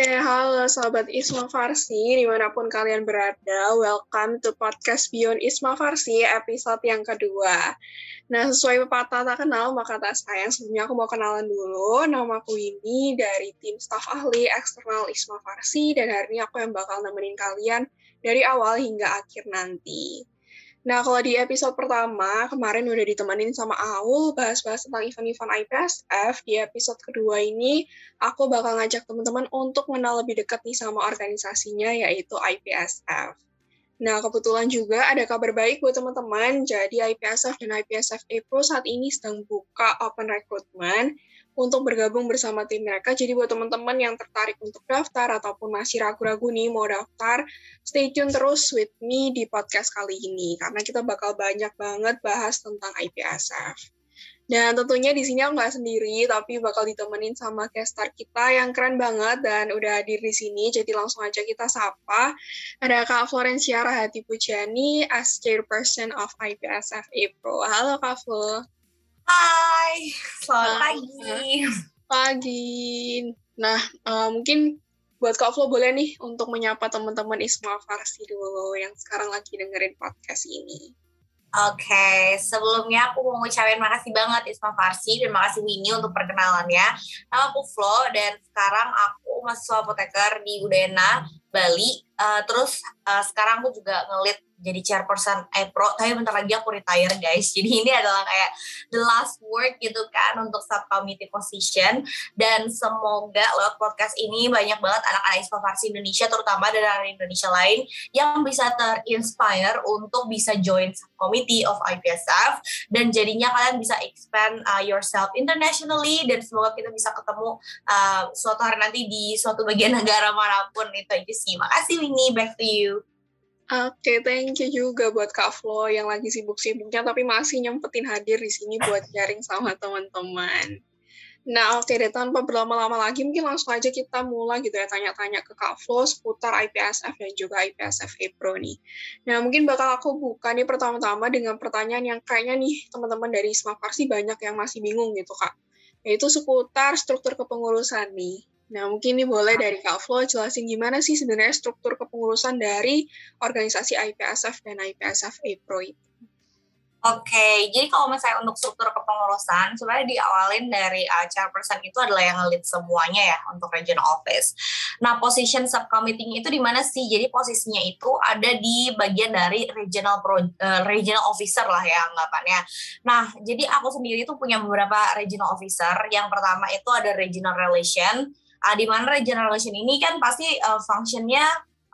Oke, halo Sobat Isma Farsi, di mana pun kalian berada, welcome to podcast Beyond Isma Farsi, episode yang kedua. Nah, sesuai pepatah tak kenal, maka tak sayang. Sebelumnya aku mau kenalan dulu, nama aku ini dari tim staf ahli eksternal Isma Farsi, dan hari ini aku yang bakal nemenin kalian dari awal hingga akhir nanti. Nah, kalau di episode pertama, kemarin udah ditemenin sama Aul, bahas-bahas tentang event-event IPSF. Di episode kedua ini, aku bakal ngajak teman-teman untuk mengenal lebih dekat nih sama organisasinya, yaitu IPSF. Nah, kebetulan juga ada kabar baik buat teman-teman. Jadi, IPSF dan IPSF April saat ini sedang buka open recruitment untuk bergabung bersama tim mereka. Jadi buat teman-teman yang tertarik untuk daftar ataupun masih ragu-ragu nih mau daftar, stay tune terus with me di podcast kali ini karena kita bakal banyak banget bahas tentang IPSF. Dan tentunya di sini aku nggak sendiri, tapi bakal ditemenin sama caster kita yang keren banget dan udah hadir di sini. Jadi langsung aja kita sapa. Ada Kak Florencia Rahati Pujani as chairperson of IPSF April. Halo Kak Flo. Hai, selamat pagi. Pagi. Nah, uh, mungkin buat Kak Flo boleh nih untuk menyapa teman-teman Isma Farsi dulu yang sekarang lagi dengerin podcast ini. Oke, okay. sebelumnya aku mau ngucapin makasih banget Isma Farsi dan makasih Winnie untuk perkenalannya. Nama aku Flo dan sekarang aku mahasiswa apoteker di Udena, Bali. Uh, terus uh, sekarang aku juga ngelit jadi chairperson Pro tapi bentar lagi aku retire guys. Jadi ini adalah kayak the last work gitu kan untuk subcommittee position. Dan semoga lewat podcast ini banyak banget anak-anak Farsi Indonesia terutama dari anak Indonesia lain yang bisa terinspire untuk bisa join subcommittee of IPSF dan jadinya kalian bisa expand uh, yourself internationally. Dan semoga kita bisa ketemu uh, suatu hari nanti di suatu bagian negara mana pun. Itu aja sih makasih Winnie back to you Oke, okay, thank you juga buat Kak Flo yang lagi sibuk-sibuknya tapi masih nyempetin hadir di sini buat sharing sama teman-teman. Nah, oke okay deh, tanpa berlama-lama lagi, mungkin langsung aja kita mulai gitu ya, tanya-tanya ke Kak Flo seputar IPSF dan juga IPSF Pro nih. Nah, mungkin bakal aku buka nih pertama-tama dengan pertanyaan yang kayaknya nih teman-teman dari Smart Farsi banyak yang masih bingung gitu, Kak. Yaitu seputar struktur kepengurusan nih. Nah, mungkin ini boleh dari Kak Flo jelasin gimana sih sebenarnya struktur kepengurusan dari organisasi IPSF dan IPSF APRO itu. Oke, jadi kalau misalnya untuk struktur kepengurusan, sebenarnya diawalin dari uh, chairperson itu adalah yang lead semuanya ya untuk regional office. Nah, position subcommittee itu di mana sih? Jadi posisinya itu ada di bagian dari regional pro, uh, regional officer lah ya anggapannya. Nah, jadi aku sendiri itu punya beberapa regional officer. Yang pertama itu ada regional relation, uh, di mana regional relation ini kan pasti uh, functionnya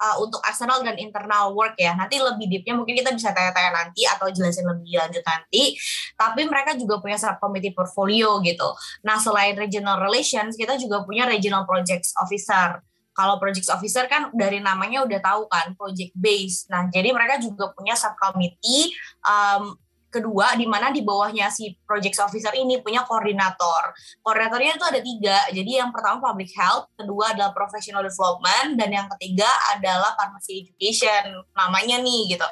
uh, untuk external dan internal work ya. Nanti lebih deepnya mungkin kita bisa tanya-tanya nanti atau jelasin lebih lanjut nanti. Tapi mereka juga punya subcommittee portfolio gitu. Nah selain regional relations, kita juga punya regional projects officer. Kalau project officer kan dari namanya udah tahu kan project base. Nah jadi mereka juga punya subcommittee um, kedua di mana di bawahnya si project officer ini punya koordinator. Koordinatornya itu ada tiga. Jadi yang pertama public health, kedua adalah professional development, dan yang ketiga adalah pharmacy education. Namanya nih gitu.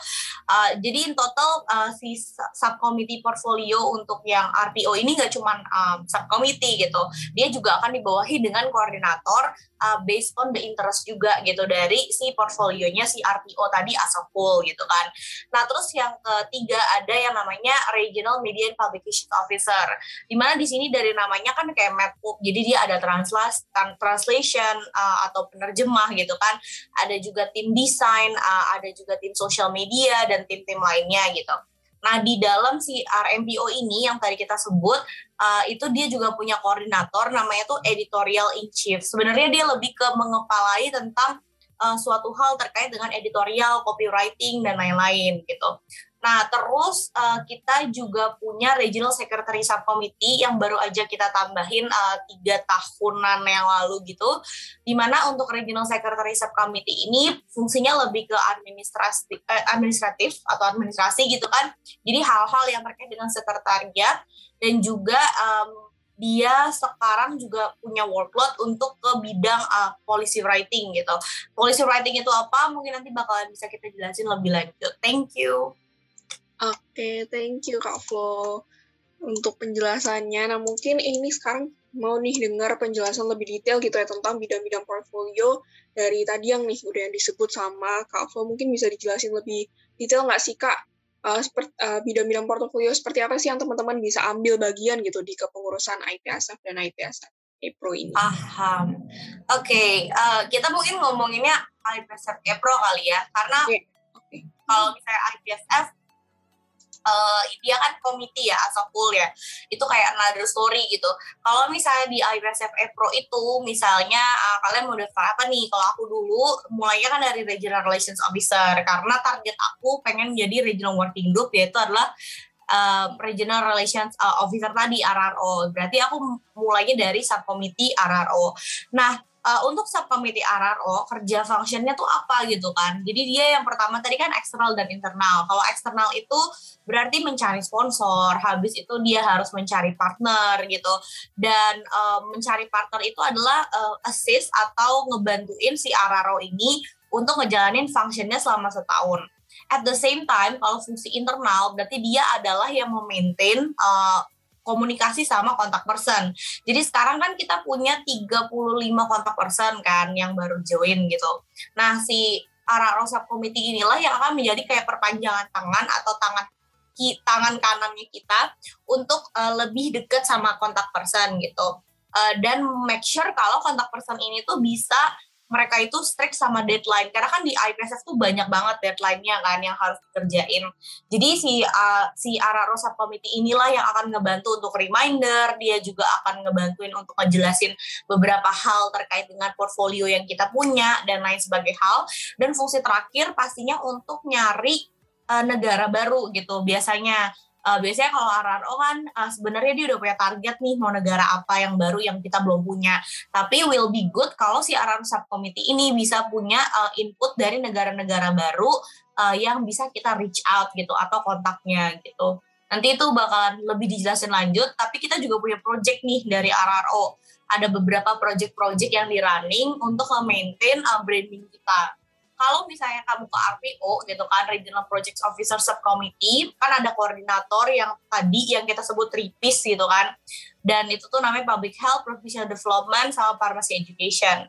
Uh, jadi in total uh, si subcommittee portfolio untuk yang RPO ini nggak cuma um, subcommittee gitu. Dia juga akan dibawahi dengan koordinator uh, based on the interest juga gitu dari si portfolionya si RPO tadi as a whole gitu kan. Nah terus yang ketiga ada yang namanya Regional Media and Publication Officer. Di mana di sini dari namanya kan kayak MedPub, jadi dia ada translas, translation uh, atau penerjemah gitu kan. Ada juga tim desain, uh, ada juga tim social media dan tim-tim lainnya gitu. Nah, di dalam si RMPO ini yang tadi kita sebut, uh, itu dia juga punya koordinator namanya tuh editorial in chief. Sebenarnya dia lebih ke mengepalai tentang uh, suatu hal terkait dengan editorial, copywriting dan lain-lain gitu. Nah, terus uh, kita juga punya Regional Secretary Subcommittee yang baru aja kita tambahin uh, tiga tahunan yang lalu gitu. Di mana untuk Regional Secretary Subcommittee ini fungsinya lebih ke administratif, eh, administratif atau administrasi gitu kan. Jadi hal-hal yang terkait dengan sekretariat dan juga um, dia sekarang juga punya workload untuk ke bidang uh, policy writing gitu. Policy writing itu apa? Mungkin nanti bakalan bisa kita jelasin lebih lanjut. Thank you. Oke, okay, thank you Kak Flo untuk penjelasannya. Nah, mungkin ini sekarang mau nih dengar penjelasan lebih detail gitu ya tentang bidang-bidang portfolio dari tadi yang nih udah yang disebut sama Kak Flo, mungkin bisa dijelasin lebih detail nggak sih Kak? Uh, seperti, uh, bidang-bidang portfolio seperti apa sih yang teman-teman bisa ambil bagian gitu di kepengurusan IPSF dan IPSF Pro ini? Paham. Oke, okay, uh, kita mungkin ngomonginnya IPSF Pro kali ya, karena yeah. okay. kalau misalnya IPSF uh, dia kan komite ya asal full ya. Itu kayak another story gitu. Kalau misalnya di IPSF Pro itu misalnya uh, kalian mau daftar apa nih? Kalau aku dulu mulainya kan dari regional relations officer. Karena target aku pengen jadi regional working group yaitu adalah uh, regional relations uh, officer tadi RRO berarti aku mulainya dari subcommittee RRO nah uh, untuk subcommittee RRO kerja functionnya tuh apa gitu kan. Jadi dia yang pertama tadi kan eksternal dan internal. Kalau eksternal itu berarti mencari sponsor, habis itu dia harus mencari partner gitu. Dan uh, mencari partner itu adalah uh, assist atau ngebantuin si RRO ini untuk ngejalanin functionnya selama setahun. At the same time, kalau fungsi internal berarti dia adalah yang memaintain uh, komunikasi sama kontak person. Jadi sekarang kan kita punya 35 kontak person kan yang baru join gitu. Nah, si Araro Subcommittee inilah yang akan menjadi kayak perpanjangan tangan atau tangan tangan kanannya kita untuk uh, lebih dekat sama kontak person gitu. Uh, dan make sure kalau kontak person ini tuh bisa mereka itu strict sama deadline karena kan di IPSF tuh banyak banget deadline-nya kan yang harus dikerjain. Jadi si uh, si Araro Committee inilah yang akan ngebantu untuk reminder, dia juga akan ngebantuin untuk ngejelasin beberapa hal terkait dengan portfolio yang kita punya dan lain sebagai hal. Dan fungsi terakhir pastinya untuk nyari uh, negara baru gitu. Biasanya uh, biasanya kalau RRO kan uh, sebenarnya dia udah punya target nih mau negara apa yang baru yang kita belum punya. Tapi will be good kalau si RRO subcommittee ini bisa punya uh, input dari negara-negara baru uh, yang bisa kita reach out gitu atau kontaknya gitu. Nanti itu bakalan lebih dijelasin lanjut, tapi kita juga punya project nih dari RRO. Ada beberapa project-project yang di running untuk maintain uh, branding kita kalau misalnya kamu ke RPO gitu kan Regional Project Officer Subcommittee kan ada koordinator yang tadi yang kita sebut tripis gitu kan. Dan itu tuh namanya Public Health, Professional Development sama Pharmacy Education.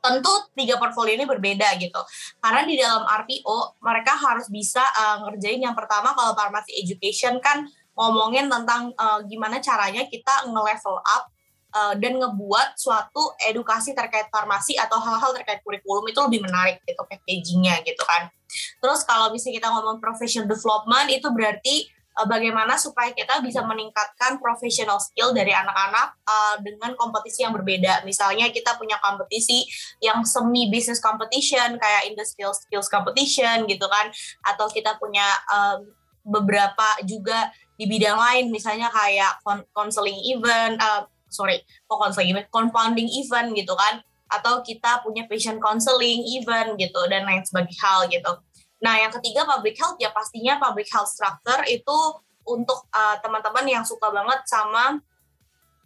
Tentu tiga portfolio ini berbeda gitu. Karena di dalam RPO mereka harus bisa uh, ngerjain yang pertama kalau pharmacy education kan ngomongin tentang uh, gimana caranya kita nge-level up uh, dan ngebuat suatu edukasi terkait farmasi atau hal-hal terkait kurikulum itu lebih menarik gitu packagingnya gitu kan. Terus kalau misalnya kita ngomong professional development itu berarti uh, bagaimana supaya kita bisa meningkatkan professional skill dari anak-anak uh, dengan kompetisi yang berbeda. Misalnya kita punya kompetisi yang semi business competition kayak industrial skills competition gitu kan, atau kita punya uh, beberapa juga di bidang lain misalnya kayak counseling event, uh, sorry kok counseling event compounding event gitu kan atau kita punya patient counseling event gitu dan lain sebagainya hal gitu nah yang ketiga public health ya pastinya public health structure itu untuk uh, teman-teman yang suka banget sama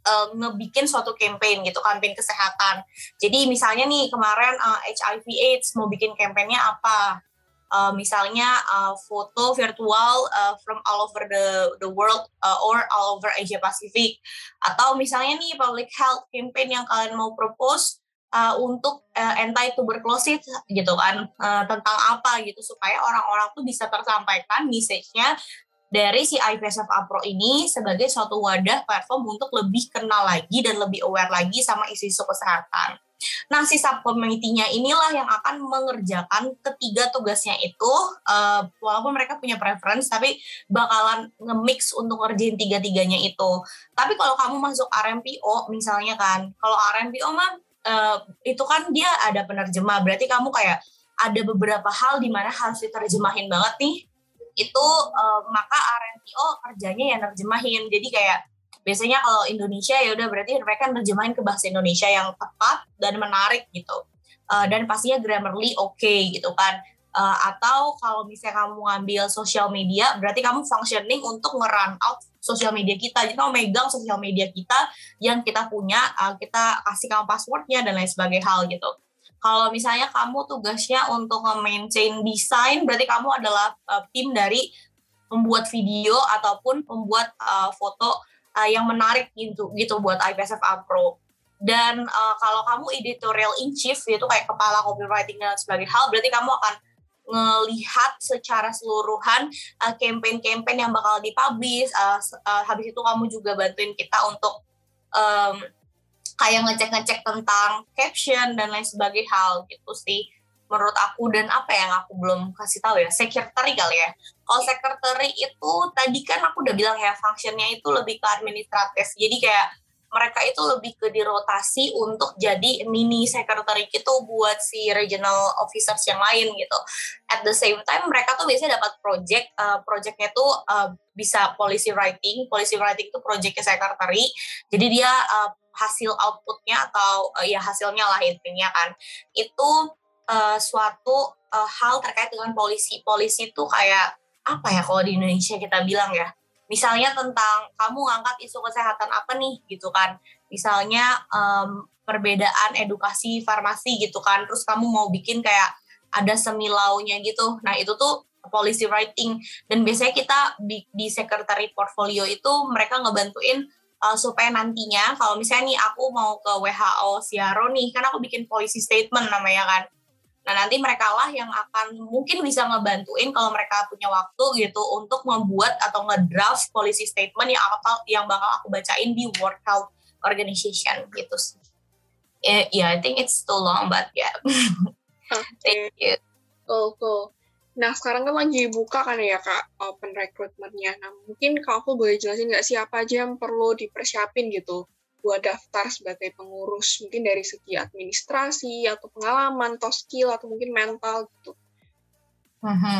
uh, ngebikin suatu campaign gitu, campaign kesehatan. Jadi misalnya nih kemarin uh, HIV AIDS mau bikin campaignnya apa? Uh, misalnya uh, foto virtual uh, from all over the the world uh, or all over Asia Pacific atau misalnya nih public health campaign yang kalian mau propose uh, untuk uh, anti tuberculosis gitu kan uh, tentang apa gitu supaya orang-orang tuh bisa tersampaikan message-nya dari si IPSF Apro ini sebagai suatu wadah platform untuk lebih kenal lagi dan lebih aware lagi sama isu-isu kesehatan. Nah, si subcommittee-nya inilah yang akan mengerjakan ketiga tugasnya itu, uh, walaupun mereka punya preference, tapi bakalan nge-mix untuk ngerjain tiga-tiganya itu. Tapi kalau kamu masuk RMPO, misalnya kan, kalau RMPO mah uh, itu kan dia ada penerjemah, berarti kamu kayak ada beberapa hal di mana harus diterjemahin banget nih, itu uh, maka RMPO kerjanya ya nerjemahin. Jadi kayak biasanya kalau Indonesia ya udah berarti mereka nerjemahin ke bahasa Indonesia yang tepat dan menarik gitu. Uh, dan pastinya grammarly oke okay, gitu kan. Uh, atau kalau misalnya kamu ngambil sosial media berarti kamu functioning untuk nge-run out sosial media kita. Jadi kamu megang sosial media kita yang kita punya uh, kita kasih kamu passwordnya dan lain sebagainya hal gitu. Kalau misalnya kamu tugasnya untuk nge-maintain desain berarti kamu adalah uh, tim dari membuat video ataupun membuat uh, foto uh, yang menarik gitu gitu buat IPSF Pro. Dan uh, kalau kamu editorial in chief itu kayak kepala copywriting dan sebagainya hal berarti kamu akan ngelihat secara seluruhan uh, campaign-campaign yang bakal dipublish uh, uh, habis itu kamu juga bantuin kita untuk um, kayak ngecek-ngecek tentang caption dan lain sebagainya hal gitu sih menurut aku dan apa yang aku belum kasih tahu ya secretary kali ya kalau secretary itu tadi kan aku udah bilang ya functionnya itu lebih ke administratif jadi kayak mereka itu lebih ke dirotasi untuk jadi mini secretary gitu buat si regional officers yang lain gitu. At the same time mereka tuh biasanya dapat project, uh, projectnya tuh uh, bisa policy writing, policy writing itu projectnya secretary. Jadi dia uh, hasil outputnya atau uh, ya hasilnya lah intinya kan itu uh, suatu uh, hal terkait dengan polisi. Polisi itu kayak apa ya kalau di Indonesia kita bilang ya? Misalnya tentang kamu ngangkat isu kesehatan apa nih? gitu kan. Misalnya um, perbedaan edukasi farmasi gitu kan. Terus kamu mau bikin kayak ada semilaunya gitu. Nah itu tuh policy writing. Dan biasanya kita di, di secretary portfolio itu mereka ngebantuin uh, supaya nantinya kalau misalnya nih aku mau ke WHO Siaro nih kan aku bikin policy statement namanya kan Nah nanti mereka lah yang akan mungkin bisa ngebantuin kalau mereka punya waktu gitu untuk membuat atau ngedraft policy statement yang bakal yang bakal aku bacain di World Health Organization gitu sih. Yeah, yeah, I think it's too long, but yeah. Okay. Thank you. Cool, cool. Nah, sekarang kan lagi buka kan ya, Kak, open recruitment-nya. Nah, mungkin Kak aku boleh jelasin nggak siapa aja yang perlu dipersiapin gitu buat daftar sebagai pengurus mungkin dari segi administrasi atau pengalaman atau skill atau mungkin mental gitu. Mm-hmm.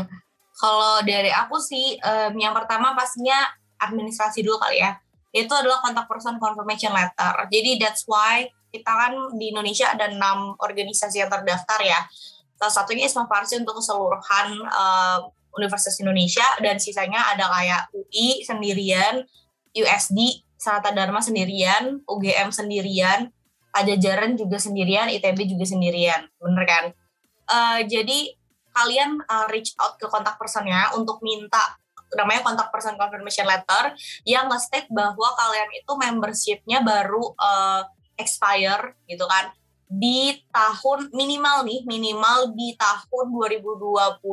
Kalau dari aku sih um, yang pertama pastinya administrasi dulu kali ya. Itu adalah kontak person confirmation letter. Jadi that's why kita kan di Indonesia ada enam organisasi yang terdaftar ya. Salah satunya Isma Farsi untuk keseluruhan uh, Universitas Indonesia dan sisanya ada kayak UI sendirian, USD Sanata Dharma sendirian, UGM sendirian, Pajajaran juga sendirian, ITB juga sendirian, bener kan? Uh, jadi kalian uh, reach out ke kontak personnya untuk minta namanya kontak person confirmation letter yang nge-state bahwa kalian itu membershipnya baru uh, expire gitu kan. Di tahun minimal nih minimal di tahun 2022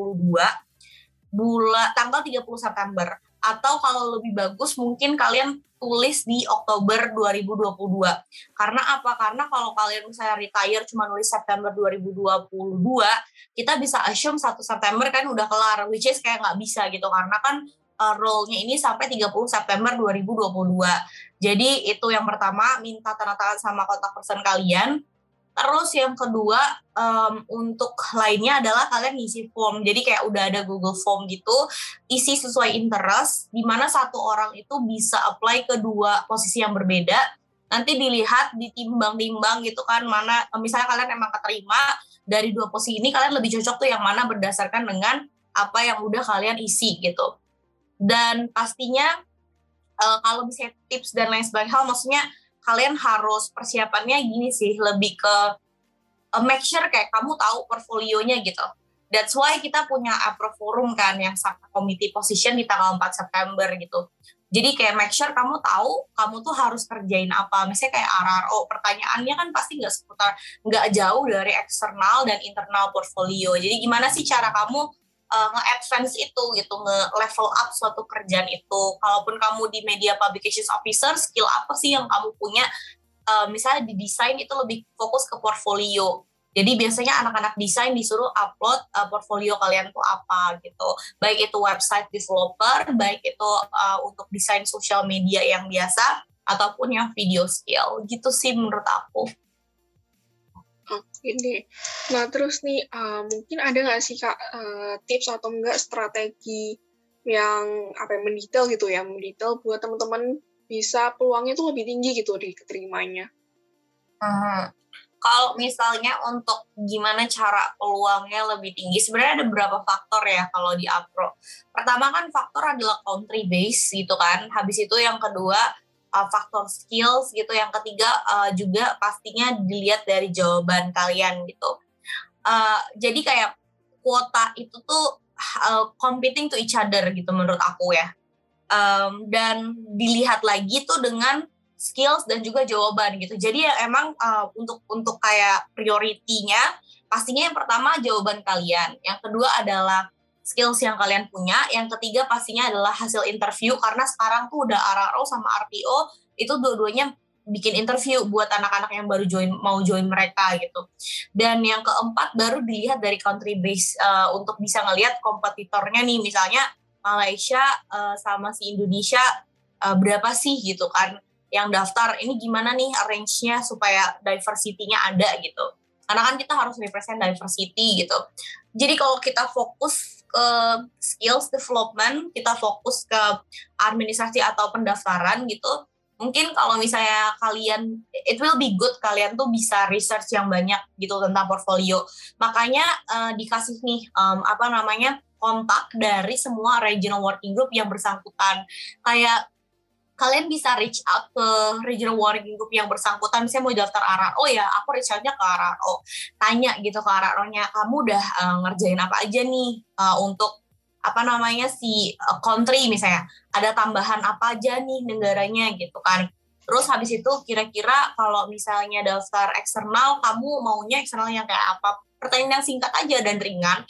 bulan tanggal 30 September atau kalau lebih bagus mungkin kalian tulis di Oktober 2022. Karena apa? Karena kalau kalian misalnya retire cuma nulis September 2022, kita bisa assume 1 September kan udah kelar, which is kayak nggak bisa gitu. Karena kan uh, role-nya ini sampai 30 September 2022. Jadi itu yang pertama, minta tanda tangan sama kontak person kalian Terus yang kedua um, untuk lainnya adalah kalian ngisi form. Jadi kayak udah ada Google Form gitu, isi sesuai interest, di mana satu orang itu bisa apply ke dua posisi yang berbeda. Nanti dilihat, ditimbang-timbang gitu kan, mana misalnya kalian emang keterima dari dua posisi ini, kalian lebih cocok tuh yang mana berdasarkan dengan apa yang udah kalian isi gitu. Dan pastinya uh, kalau bisa tips dan lain sebagainya, maksudnya kalian harus persiapannya gini sih lebih ke uh, make sure kayak kamu tahu portfolionya gitu. That's why kita punya Apro Forum kan yang committee position di tanggal 4 September gitu. Jadi kayak make sure kamu tahu kamu tuh harus kerjain apa. Misalnya kayak RRO, pertanyaannya kan pasti nggak seputar, nggak jauh dari eksternal dan internal portfolio. Jadi gimana sih cara kamu uh, nge-advance itu gitu, nge-level up suatu kerjaan itu. Kalaupun kamu di media publications officer, skill apa sih yang kamu punya? Uh, misalnya di desain itu lebih fokus ke portfolio. Jadi biasanya anak-anak desain disuruh upload uh, portfolio kalian tuh apa gitu. Baik itu website developer, baik itu uh, untuk desain sosial media yang biasa, ataupun yang video skill. Gitu sih menurut aku. Ini. Nah, terus nih, uh, mungkin ada nggak sih, Kak, uh, tips atau enggak strategi yang apa ya, mendetail gitu ya, mendetail buat teman-teman bisa peluangnya tuh lebih tinggi gitu di keterimanya. Hmm. Kalau misalnya untuk gimana cara peluangnya lebih tinggi, sebenarnya ada beberapa faktor ya kalau di Apro. Pertama kan faktor adalah country base gitu kan. Habis itu yang kedua uh, faktor skills gitu. Yang ketiga uh, juga pastinya dilihat dari jawaban kalian gitu. Uh, jadi kayak kuota itu tuh uh, competing to each other gitu menurut aku ya. um, dan dilihat lagi tuh dengan skills dan juga jawaban gitu. Jadi ya emang uh, untuk untuk kayak prioritinya pastinya yang pertama jawaban kalian, yang kedua adalah skills yang kalian punya, yang ketiga pastinya adalah hasil interview karena sekarang tuh udah RRO sama RPO itu dua-duanya bikin interview buat anak-anak yang baru join mau join mereka gitu. Dan yang keempat baru dilihat dari country base uh, untuk bisa ngelihat kompetitornya nih misalnya Malaysia uh, sama si Indonesia uh, berapa sih gitu kan yang daftar ini gimana nih arrange-nya supaya diversity-nya ada gitu. Karena kan kita harus represent diversity gitu. Jadi kalau kita fokus ke skills development, kita fokus ke administrasi atau pendaftaran gitu, mungkin kalau misalnya kalian it will be good kalian tuh bisa research yang banyak gitu tentang portfolio. Makanya uh, dikasih nih um, apa namanya kontak dari semua regional working group yang bersangkutan. Kayak kalian bisa reach out ke regional working group yang bersangkutan. Misalnya mau daftar RRO ya aku reach outnya ke RRO tanya gitu ke RRO-nya kamu udah uh, ngerjain apa aja nih uh, untuk apa namanya si uh, country misalnya? Ada tambahan apa aja nih negaranya? Gitu kan. Terus habis itu kira-kira kalau misalnya daftar eksternal kamu maunya eksternal yang kayak apa? Pertanyaan yang singkat aja dan ringan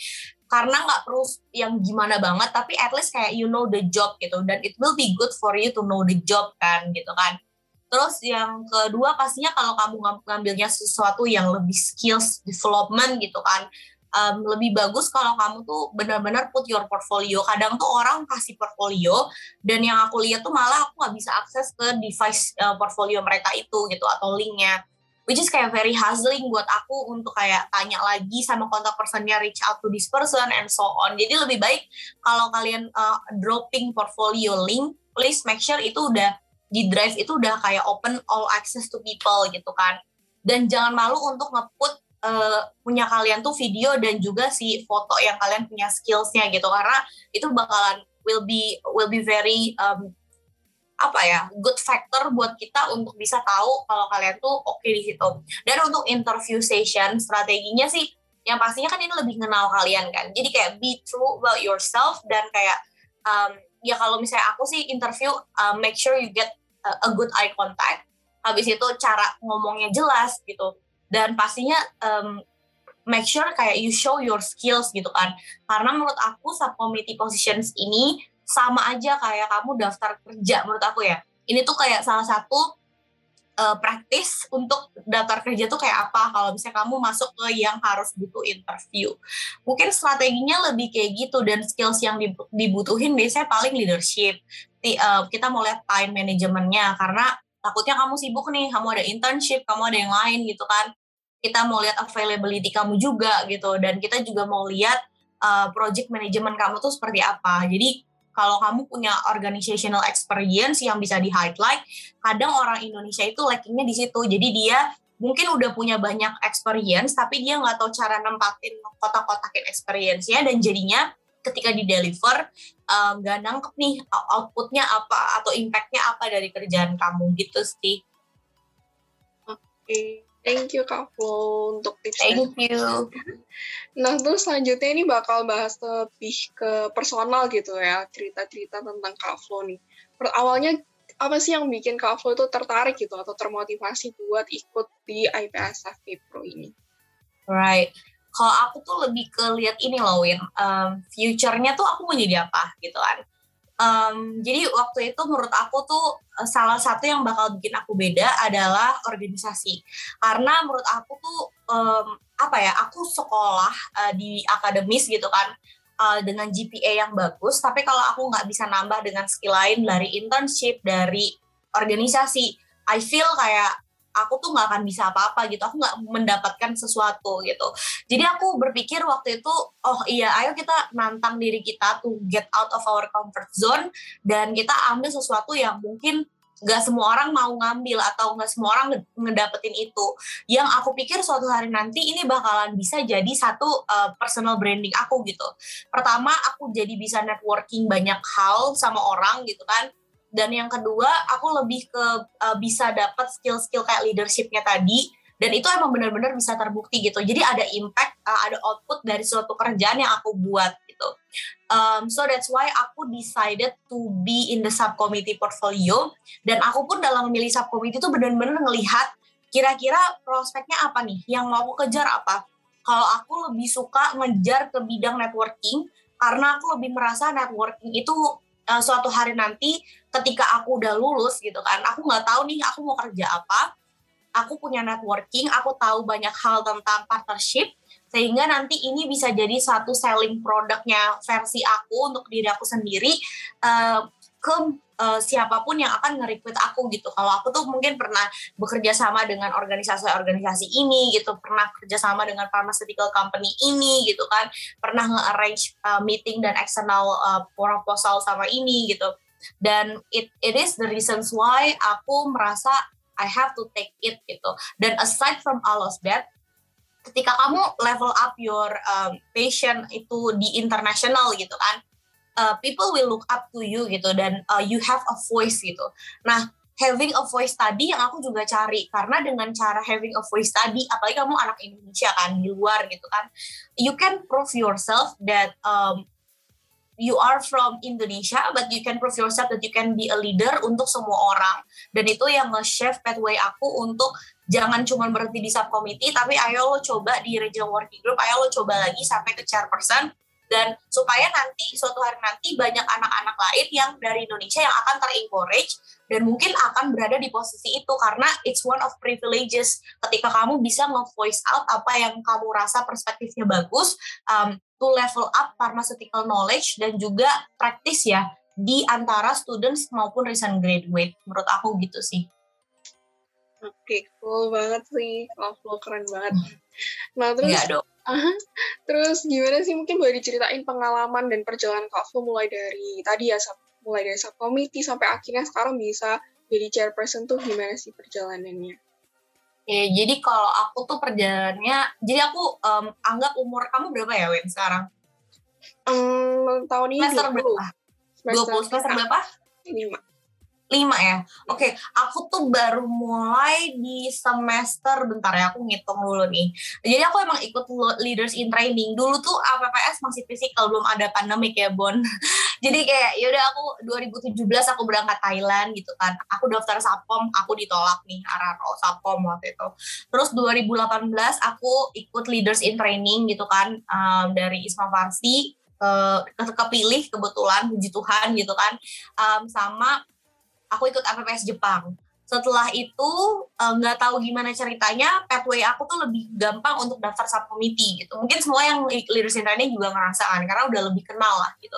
karena nggak perlu yang gimana banget tapi at least kayak you know the job gitu dan it will be good for you to know the job kan gitu kan. Terus yang kedua pastinya kalau kamu ngambilnya sesuatu yang lebih skills development gitu kan um, lebih bagus kalau kamu tuh benar-benar put your portfolio. Kadang tuh orang kasih portfolio dan yang aku lihat tuh malah aku nggak bisa akses ke device uh, portfolio mereka itu gitu atau linknya which is kayak very hustling buat aku untuk kayak tanya lagi sama kontak personnya reach out to this person and so on. Jadi lebih baik kalau kalian uh, dropping portfolio link please make sure itu udah di drive itu udah kayak open all access to people gitu kan. Dan jangan malu untuk ngeput uh, punya kalian tuh video dan juga si foto yang kalian punya skillsnya gitu. Karena itu bakalan will be will be very um, apa ya good factor buat kita untuk bisa tahu kalau kalian tuh oke okay di situ. Dan untuk interview session strateginya sih yang pastinya kan ini lebih kenal kalian kan. Jadi kayak be true about yourself dan kayak um, ya kalau misalnya aku sih interview um, make sure you get a, a good eye contact. Habis itu cara ngomongnya jelas gitu. Dan pastinya um, make sure kayak you show your skills gitu kan. Karena menurut aku subcommittee positions ini sama aja kayak kamu daftar kerja menurut aku ya. Ini tuh kayak salah satu uh, praktis untuk daftar kerja tuh kayak apa kalau misalnya kamu masuk ke yang harus butuh interview. Mungkin strateginya lebih kayak gitu dan skills yang dibutuhin biasanya paling leadership. Uh, kita mau lihat time manajemennya karena takutnya kamu sibuk nih, kamu ada internship, kamu ada yang lain gitu kan. Kita mau lihat availability kamu juga gitu dan kita juga mau lihat uh, project manajemen kamu tuh seperti apa. Jadi kalau kamu punya organizational experience yang bisa di highlight, kadang orang Indonesia itu lackingnya di situ. Jadi dia mungkin udah punya banyak experience, tapi dia nggak tahu cara nempatin kotak-kotakin experience-nya dan jadinya ketika di deliver eh, nggak uh, nangkep nih outputnya apa atau impactnya apa dari kerjaan kamu gitu sih. Oke. Okay. Thank you Kak Flo untuk tipsnya. Thank you. Nah, terus selanjutnya ini bakal bahas lebih ke personal gitu ya, cerita-cerita tentang Kak Flo nih. Awalnya apa sih yang bikin Kak Flo itu tertarik gitu atau termotivasi buat ikut di IPSF Pro ini? Right. Kalau aku tuh lebih ke lihat ini loh Win, um, future-nya tuh aku mau jadi apa gitu kan um, jadi waktu itu menurut aku tuh eh, salah satu yang bakal bikin aku beda adalah organisasi. Karena menurut aku tuh um, apa ya aku sekolah uh, di akademis gitu kan uh, dengan GPA yang bagus tapi kalau aku nggak bisa nambah dengan skill lain dari internship dari organisasi I feel kayak aku tuh nggak akan bisa apa-apa gitu aku nggak mendapatkan sesuatu gitu jadi aku berpikir waktu itu oh iya ayo kita nantang diri kita to get out of our comfort zone dan kita ambil sesuatu yang mungkin nggak semua orang mau ngambil atau nggak semua orang ngedapetin itu. Yang aku pikir suatu hari nanti ini bakalan bisa jadi satu uh, personal branding aku gitu. Pertama aku jadi bisa networking banyak hal sama orang gitu kan dan yang kedua aku lebih ke uh, bisa dapat skill-skill kayak leadershipnya tadi. Dan itu emang benar-benar bisa terbukti gitu. Jadi ada impact uh, ada output dari suatu kerjaan yang aku buat gitu. Um, so that's why aku decided to be in the subcommittee portfolio. Dan aku pun dalam memilih subcommittee itu benar-benar ngelihat kira-kira prospeknya apa nih, yang mau aku kejar apa. Kalau aku lebih suka ngejar ke bidang networking karena aku lebih merasa networking itu uh, suatu hari nanti ketika aku udah lulus gitu kan, aku nggak tahu nih aku mau kerja apa. Aku punya networking, aku tahu banyak hal tentang partnership, sehingga nanti ini bisa jadi satu selling produknya versi aku untuk diri aku sendiri uh, ke uh, siapa pun yang akan nge-recruit aku gitu. Kalau aku tuh mungkin pernah bekerja sama dengan organisasi-organisasi ini gitu, pernah kerja sama dengan pharmaceutical company ini gitu kan, pernah nge-arrange uh, meeting dan external uh, proposal sama ini gitu. Dan it it is the reasons why aku merasa I have to take it gitu. Dan aside from all of that, ketika kamu level up your um, passion itu di international gitu kan uh, people will look up to you gitu dan uh, you have a voice gitu. Nah having a voice tadi yang aku juga cari karena dengan cara having a voice tadi apalagi kamu anak Indonesia kan di luar gitu kan you can prove yourself that um, you are from Indonesia but you can prove yourself that you can be a leader untuk semua orang. Dan itu yang nge-shape pathway aku untuk jangan cuma berhenti di subcommittee tapi ayo lo coba di regional working group ayo lo coba lagi sampai ke chairperson dan supaya nanti suatu hari nanti banyak anak-anak lain yang dari Indonesia yang akan ter-encourage dan mungkin akan berada di posisi itu karena it's one of privileges ketika kamu bisa nge-voice out apa yang kamu rasa perspektifnya bagus um, to level up pharmaceutical knowledge dan juga praktis ya di antara students maupun recent graduate menurut aku gitu sih Oke, okay, cool banget sih. Love lo keren banget. Nah, terus ya, dong. Uh, terus gimana sih mungkin boleh diceritain pengalaman dan perjalanan Kak Flo mulai dari tadi ya mulai dari subcommittee sampai akhirnya sekarang bisa jadi chairperson tuh gimana sih perjalanannya? Ya, jadi kalau aku tuh perjalanannya, jadi aku um, anggap umur kamu berapa ya, Win, sekarang? Um, tahun ini semester 20. berapa? Semester 20, semester berapa? 5 lima ya? Oke okay. aku tuh baru mulai di semester bentar ya aku ngitung dulu nih. Jadi aku emang ikut leaders in training. Dulu tuh APPS masih fisikal belum ada pandemik ya Bon. Jadi kayak yaudah aku 2017 aku berangkat Thailand gitu kan. Aku daftar Sapom aku ditolak nih Araro Sapom waktu itu. Terus 2018 aku ikut leaders in training gitu kan um, dari Isma Farsi ke, kepilih kebetulan puji Tuhan gitu kan. Um, sama aku ikut APPS Jepang. Setelah itu eh, nggak uh, tahu gimana ceritanya pathway aku tuh lebih gampang untuk daftar subcommittee gitu. Mungkin semua yang leaders in training juga ngerasakan karena udah lebih kenal lah gitu.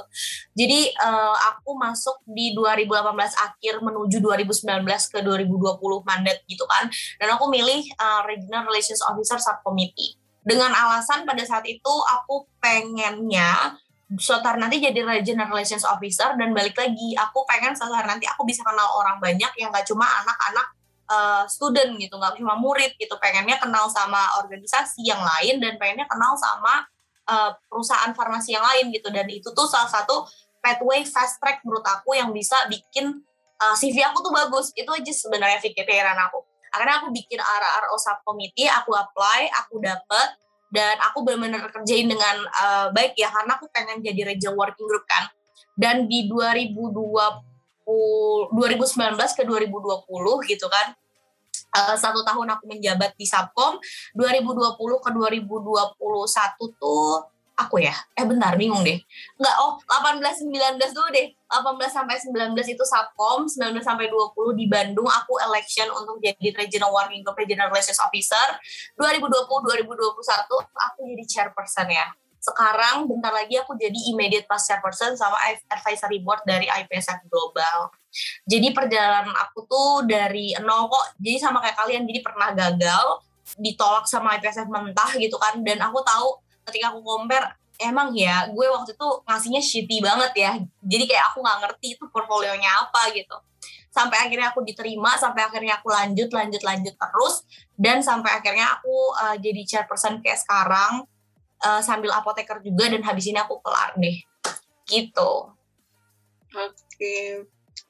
Jadi uh, aku masuk di 2018 akhir menuju 2019 ke 2020 mandat gitu kan. Dan aku milih uh, regional relations officer subcommittee. Dengan alasan pada saat itu aku pengennya hari nanti jadi regional relations officer dan balik lagi aku pengen hari nanti aku bisa kenal orang banyak yang gak cuma anak-anak uh, student gitu nggak cuma murid gitu. Pengennya kenal sama organisasi yang lain dan pengennya kenal sama uh, perusahaan farmasi yang lain gitu. Dan itu tuh salah satu pathway fast track menurut aku yang bisa bikin uh, eh, CV aku tuh bagus. Itu aja sebenarnya pikiran aku. Akhirnya aku bikin RRO subcommittee aku apply aku dapet dan aku benar-benar kerjain dengan uh, baik ya karena aku pengen jadi regional working group kan. Dan di 2020 2019 ke 2020 gitu kan uh, satu tahun aku menjabat di Subcom 2020 ke 2021 tuh aku ya? Eh bentar bingung deh. Nggak oh 18 19 dulu deh. 18 sampai 19 itu Satkom 19 sampai 20 di Bandung. Aku election untuk jadi regional working group regional relations officer. 2020 2021 aku jadi chairperson ya. Sekarang bentar lagi aku jadi immediate past chairperson sama advisory board dari IPSF Global. Jadi perjalanan aku tuh dari nol kok. Jadi sama kayak kalian jadi pernah gagal ditolak sama IPSF mentah gitu kan. Dan aku tahu ketika aku compare emang ya gue waktu itu ngasihnya shitty banget ya. Jadi kayak aku nggak ngerti itu portfolionya apa gitu. Sampai akhirnya aku diterima sampai akhirnya aku lanjut lanjut lanjut terus. Dan sampai akhirnya aku uh, jadi chairperson kayak sekarang uh, sambil apoteker juga dan habis ini aku kelar deh. Gitu. Oke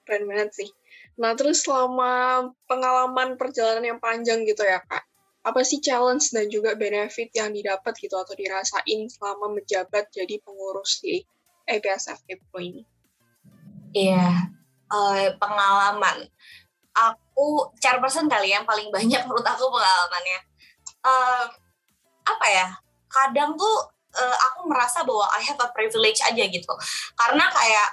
keren banget sih. Nah terus selama pengalaman perjalanan yang panjang gitu ya kak apa sih challenge dan juga benefit yang didapat gitu atau dirasain selama menjabat jadi pengurus di APSF Pro ini? Iya, uh, pengalaman. Aku chairperson kali ya, yang paling banyak menurut aku pengalamannya. Uh, apa ya? Kadang tuh uh, aku merasa bahwa I have a privilege aja gitu. Karena kayak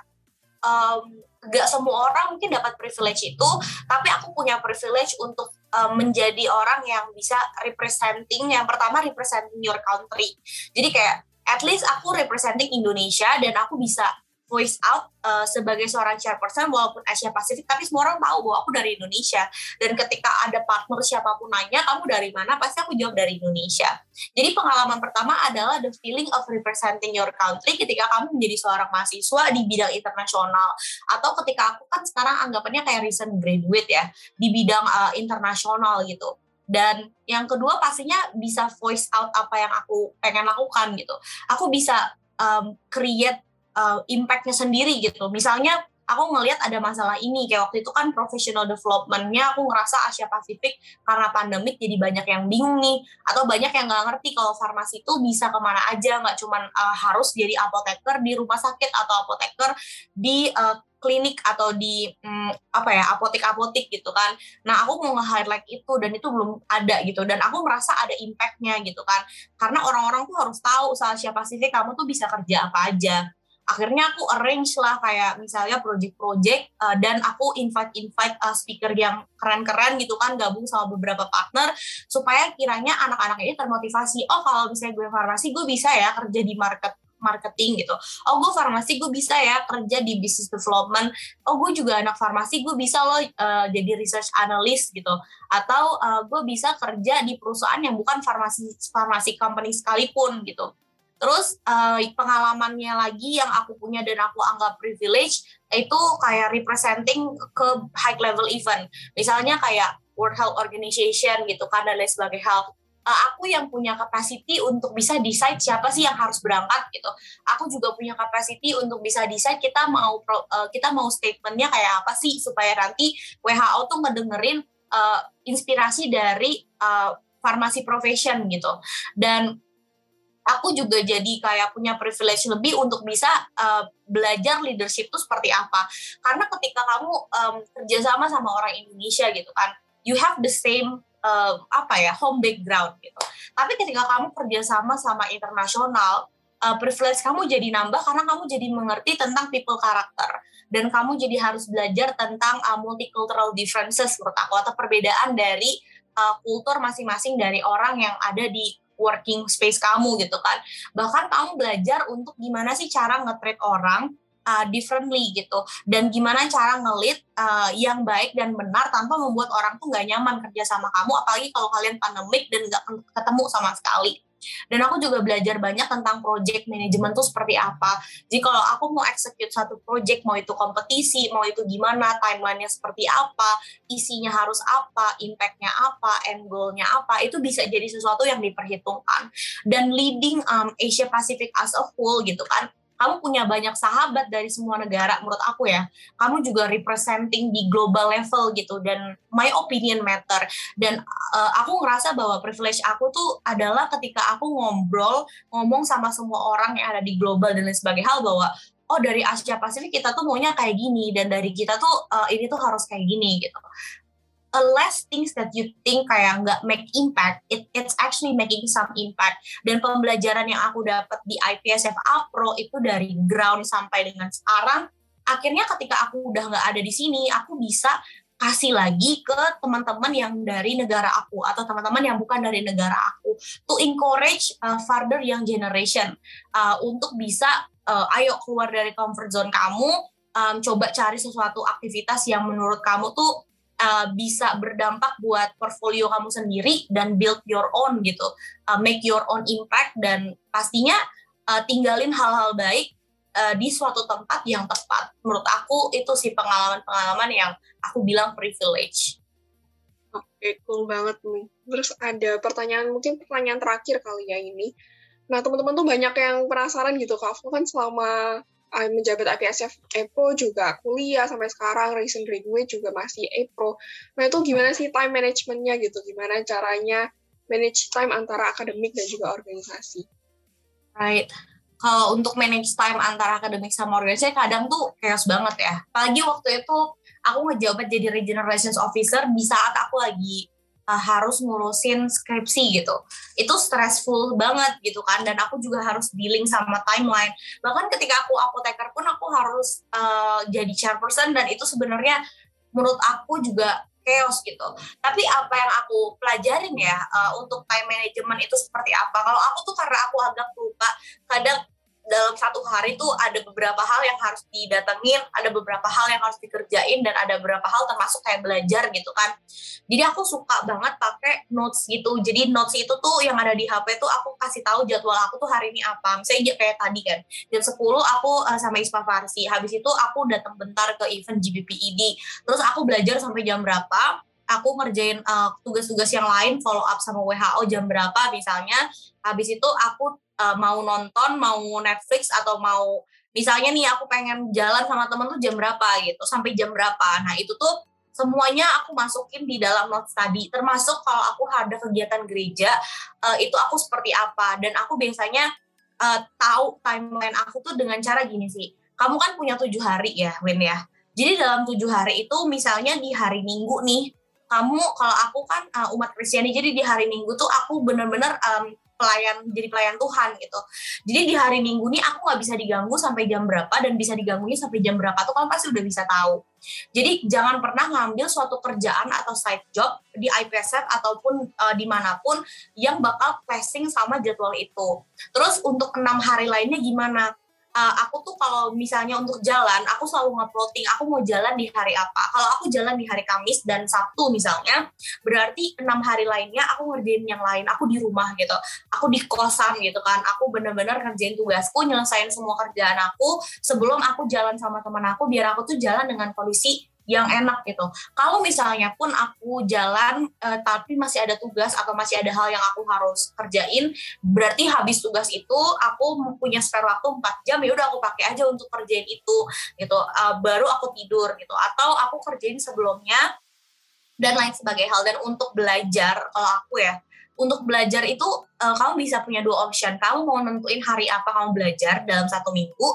um, gak semua orang mungkin dapat privilege itu, tapi aku punya privilege untuk um, menjadi orang yang bisa representing. Yang pertama representing your country. Jadi kayak at least aku representing Indonesia dan aku bisa voice out uh, sebagai seorang chairperson walaupun Asia Pasifik tapi semua orang tahu bahwa aku dari Indonesia. Dan ketika ada partner siapa pun nanya kamu dari mana? pasti aku jawab dari Indonesia. Jadi pengalaman pertama adalah the feeling of representing your country ketika kamu menjadi seorang mahasiswa di bidang internasional. Atau ketika aku kan sekarang anggapannya kayak recent graduate ya di bidang uh, internasional gitu. Dan yang kedua pastinya bisa voice out apa yang aku pengen lakukan gitu. Aku bisa um, create uh, impactnya sendiri gitu misalnya aku ngelihat ada masalah ini kayak waktu itu kan professional developmentnya aku ngerasa Asia Pasifik karena pandemik jadi banyak yang bingung nih atau banyak yang nggak ngerti kalau farmasi itu bisa ke mana aja nggak cuman uh, harus jadi apoteker di rumah sakit atau apoteker di uh, klinik atau di hmm, apa ya apotek-apotek gitu kan. Nah aku mau nge-highlight itu dan itu belum ada gitu dan aku merasa ada impactnya gitu kan. Karena orang-orang tuh harus tahu soal siapa Pasifik kamu tuh bisa kerja apa aja. Akhirnya aku arrange lah kayak misalnya project-project uh, dan aku invite-invite uh, speaker yang keren-keren gitu kan gabung sama beberapa partner supaya kiranya anak-anak ini termotivasi. Oh kalau misalnya gue farmasi gue bisa ya kerja di market marketing gitu. Oh gue farmasi gue bisa ya kerja di business development. Oh gue juga anak farmasi gue bisa loh uh, jadi research analyst gitu. Atau uh, gue bisa kerja di perusahaan yang bukan farmasi farmasi company sekalipun gitu. Terus uh, pengalamannya lagi yang aku punya dan aku anggap privilege itu kayak representing ke high level event. Misalnya kayak World Health Organization gitu kan dan lain sebagai health uh, aku yang punya capacity untuk bisa decide siapa sih yang harus berangkat gitu. Aku juga punya capacity untuk bisa decide kita mau uh, kita mau statementnya kayak apa sih supaya nanti WHO tuh ngedengerin uh, inspirasi dari uh, farmasi profession gitu. Dan aku juga jadi kayak punya privilege lebih untuk bisa uh, belajar leadership itu seperti apa. Karena ketika kamu um, kerjasama sama orang Indonesia gitu kan, you have the same uh, apa ya home background gitu. Tapi ketika kamu kerjasama sama internasional, uh, privilege kamu jadi nambah karena kamu jadi mengerti tentang people karakter dan kamu jadi harus belajar tentang uh, multicultural differences menurut aku atau perbedaan dari uh, kultur masing-masing dari orang yang ada di working space kamu gitu kan. Bahkan kamu belajar untuk gimana sih cara nge-treat orang uh, differently gitu. Dan gimana cara ngelit uh, yang baik dan benar tanpa membuat orang tuh nggak nyaman kerja sama kamu. Apalagi kalau kalian pandemik dan nggak ketemu sama sekali dan aku juga belajar banyak tentang project management tuh seperti apa. Jadi kalau aku mau execute satu project, mau itu kompetisi, mau itu gimana, timelinenya seperti apa, isinya harus apa, impactnya apa, end goalnya apa, itu bisa jadi sesuatu yang diperhitungkan. Dan leading um, Asia Pacific as a whole gitu kan, kamu punya banyak sahabat dari semua negara menurut aku ya. Kamu juga representing di global level gitu dan my opinion matter. Dan uh, aku ngerasa bahwa privilege aku tuh adalah ketika aku ngobrol ngomong sama semua orang yang ada di global dan lain sebagainya. Hal bahwa oh dari Asia Pasifik kita tuh maunya kayak gini dan dari kita tuh uh, ini tuh harus kayak gini gitu a less things that you think kayak nggak make impact, it it's actually making some impact. Dan pembelajaran yang aku dapat di IPSF Pro itu dari ground sampai dengan sekarang, akhirnya ketika aku udah nggak ada di sini, aku bisa kasih lagi ke teman-teman yang dari negara aku atau teman-teman yang bukan dari negara aku to encourage uh, further young generation uh, untuk bisa uh, ayo keluar dari comfort zone kamu um, coba cari sesuatu aktivitas yang menurut kamu tuh uh, bisa berdampak buat portfolio kamu sendiri dan build your own gitu, uh, make your own impact dan pastinya uh, tinggalin hal-hal baik uh, di suatu tempat yang tepat. Menurut aku itu sih pengalaman-pengalaman yang aku bilang privilege. Oke, cool banget nih. Terus ada pertanyaan, mungkin pertanyaan terakhir kali ya ini. Nah, teman-teman tuh banyak yang penasaran gitu, Kak. Aku kan selama menjabat APSF EPRO juga kuliah sampai sekarang recent graduate juga masih EPRO. Nah itu gimana sih time managementnya gitu? Gimana caranya manage time antara akademik dan juga organisasi? Right. kalau untuk manage time antara akademik sama organisasi kadang tuh chaos banget ya. Apalagi waktu itu aku ngejabat jadi regional relations officer di saat aku lagi uh, harus ngurusin skripsi gitu. Itu stressful banget gitu kan dan aku juga harus dealing sama timeline. Bahkan ketika aku apoteker pun aku harus uh, jadi chairperson dan itu sebenarnya menurut aku juga chaos gitu. Tapi apa yang aku pelajarin ya uh, untuk time management itu seperti apa? Kalau aku tuh karena aku agak lupa, kadang dalam satu hari tuh ada beberapa hal yang harus didatengin, ada beberapa hal yang harus dikerjain dan ada beberapa hal termasuk kayak belajar gitu kan. Jadi aku suka banget pakai notes gitu. Jadi notes itu tuh yang ada di HP tuh aku kasih tahu jadwal aku tuh hari ini apa. Misalnya kayak tadi kan, jam 10 aku uh, sama Ispa Farsi. Habis itu aku datang bentar ke event GBPED. Terus aku belajar sampai jam berapa, aku ngerjain tugas eh, tugas-tugas yang lain follow up sama WHO jam berapa misalnya habis itu aku uh, mau nonton, mau Netflix atau mau misalnya nih aku pengen jalan sama temen tuh jam berapa gitu, sampai jam berapa. Nah itu tuh semuanya aku masukin di dalam notes tadi, termasuk kalau aku ada kegiatan gereja, uh, itu aku seperti apa. Dan aku biasanya uh, tahu timeline aku tuh dengan cara gini sih. Kamu kan punya tujuh hari ya, Win ya. Jadi dalam tujuh hari itu misalnya di hari Minggu nih, kamu kalau aku kan uh, umat Kristiani, jadi di hari Minggu tuh aku bener-bener um, pelayan jadi pelayan Tuhan gitu. Jadi di hari Minggu nih aku nggak bisa diganggu sampai jam berapa dan bisa diganggunya sampai jam berapa tuh kamu pasti udah bisa tahu. Jadi jangan pernah ngambil suatu kerjaan atau side job di IPSF ataupun uh, di mana pun yang bakal passing sama jadwal itu. Terus untuk enam hari lainnya gimana? Uh, aku tuh kalau misalnya untuk jalan, aku selalu nge-plotting aku mau jalan di hari apa. Kalau aku jalan di hari Kamis dan Sabtu misalnya, berarti enam hari lainnya aku ngerjain yang lain. Aku di rumah gitu, aku di kosan gitu kan. Aku bener-bener ngerjain tugasku, nyelesain semua kerjaan aku sebelum aku jalan sama teman aku, biar aku tuh jalan dengan kondisi yang enak gitu. Kalau misalnya pun aku jalan uh, tapi masih ada tugas atau masih ada hal yang aku harus kerjain, berarti habis tugas itu aku punya spare waktu 4 jam ya udah aku pakai aja untuk kerjain itu gitu. Uh, baru aku tidur gitu atau aku kerjain sebelumnya dan lain sebagai hal dan untuk belajar kalau aku ya untuk belajar itu uh, kamu bisa punya dua option. Kamu mau nentuin hari apa kamu belajar dalam satu minggu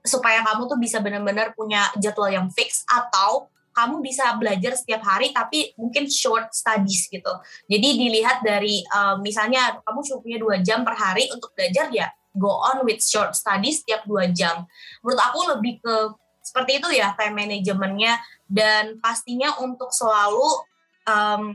supaya kamu tuh bisa benar-benar punya jadwal yang fix atau kamu bisa belajar setiap hari tapi mungkin short studies gitu. Jadi dilihat dari um, misalnya kamu cuma punya dua jam per hari untuk belajar ya go on with short studies setiap dua jam. Menurut aku lebih ke seperti itu ya time managementnya dan pastinya untuk selalu um,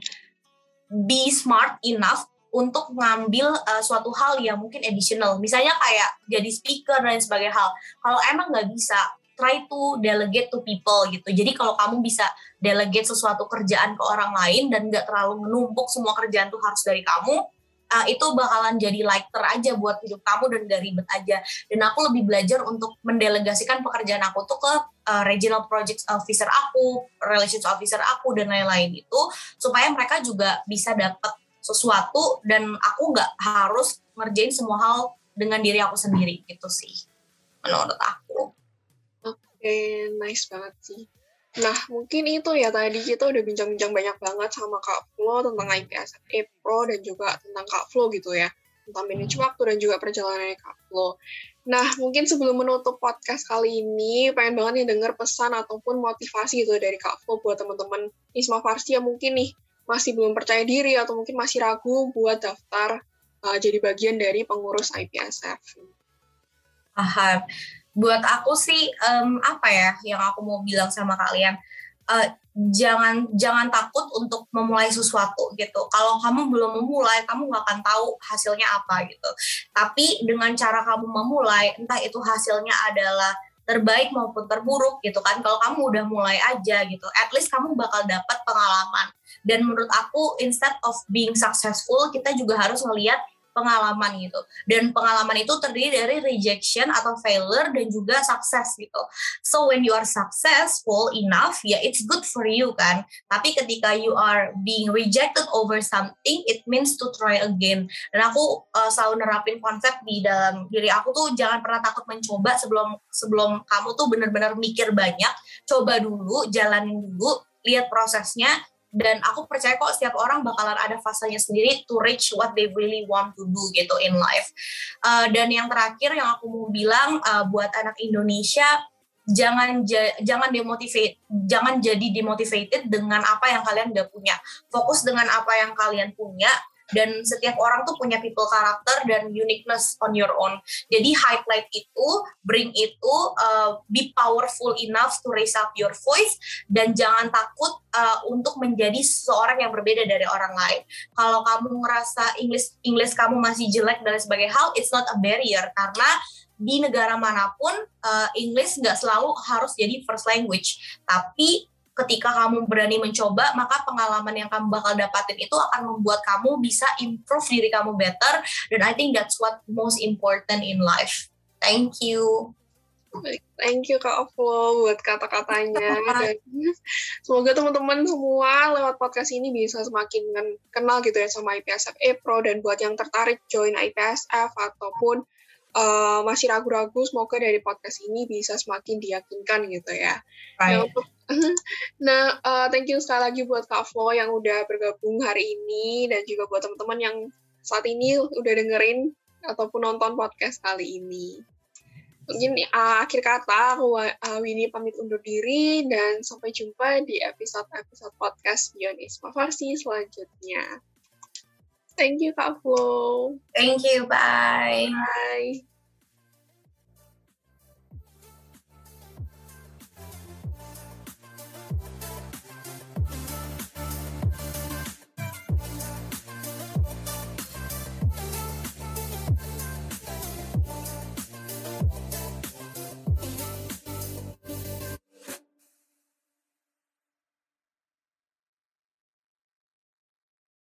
be smart enough untuk ngambil uh, suatu hal yang mungkin additional. Misalnya kayak jadi speaker dan sebagainya hal. Kalau emang nggak bisa, try to delegate to people gitu. Jadi kalau kamu bisa delegate sesuatu kerjaan ke orang lain dan nggak terlalu menumpuk semua kerjaan tuh harus dari kamu, uh, itu bakalan jadi lighter aja buat hidup kamu dan gak ribet aja. Dan aku lebih belajar untuk mendelegasikan pekerjaan aku tuh ke uh, regional project officer aku, relations officer aku dan lain-lain itu supaya mereka juga bisa dapat sesuatu dan aku nggak harus ngerjain semua hal dengan diri aku sendiri gitu sih menurut aku. Oke, okay, nice banget sih. Nah, mungkin itu ya tadi kita udah bincang-bincang banyak banget sama Kak Flo tentang IPS Pro dan juga tentang Kak Flo gitu ya. Tentang manajemen waktu dan juga perjalanan Kak Flo. Nah, mungkin sebelum menutup podcast kali ini, pengen banget nih denger pesan ataupun motivasi gitu dari Kak Flo buat teman-teman Isma Farsi yang mungkin nih masih belum percaya diri atau mungkin masih ragu buat daftar uh, jadi bagian dari pengurus IPSF. Paham. Buat aku sih um, apa ya yang aku mau bilang sama kalian, uh, jangan jangan takut untuk memulai sesuatu gitu. Kalau kamu belum memulai, kamu nggak akan tahu hasilnya apa gitu. Tapi dengan cara kamu memulai, entah itu hasilnya adalah terbaik maupun terburuk gitu kan kalau kamu udah mulai aja gitu at least kamu bakal dapat pengalaman dan menurut aku instead of being successful kita juga harus melihat pengalaman gitu. Dan pengalaman itu terdiri dari rejection atau failure dan juga sukses gitu. So when you are successful enough, ya yeah, it's good for you kan. Tapi ketika you are being rejected over something, it means to try again. Dan aku uh, selalu nerapin konsep di dalam diri aku tuh jangan pernah takut mencoba sebelum sebelum kamu tuh benar-benar mikir banyak. Coba dulu, jalanin dulu, lihat prosesnya dan aku percaya kok setiap orang bakalan ada fasenya sendiri to reach what they really want to do gitu in life. Uh, dan yang terakhir yang aku mau bilang uh, buat anak Indonesia jangan jangan demotivate jangan jadi demotivated dengan apa yang kalian udah punya fokus dengan apa yang kalian punya dan setiap orang tuh punya people karakter dan uniqueness on your own. Jadi highlight itu bring itu uh, be powerful enough to raise up your voice. Dan jangan takut uh, untuk menjadi seseorang yang berbeda dari orang lain. Kalau kamu ngerasa English English kamu masih jelek dan sebagai hal it's not a barrier. Karena di negara mana pun uh, English nggak selalu harus jadi first language. Tapi ketika kamu berani mencoba maka pengalaman yang kamu bakal dapatin itu akan membuat kamu bisa improve diri kamu better. Dan I think that's what most important in life. Thank you. Thank you Kak Flo buat kata-katanya. Semoga teman-teman semua lewat podcast ini bisa semakin kenal gitu ya sama IPSF E Pro. Dan buat yang tertarik join IPSF ataupun uh, masih ragu-ragu semoga dari podcast ini bisa semakin diyakinkan gitu ya. Right. Nah, nah uh, thank you sekali lagi buat Kak Flo yang udah bergabung hari ini dan juga buat teman-teman yang saat ini udah dengerin ataupun nonton podcast kali ini. Mungkin uh, akhir kata aku uh, Winnie pamit undur diri dan sampai jumpa di episode-episode podcast Beyond Isma Farsi selanjutnya. Thank you, Kak Flo. Thank you. Bye. Bye.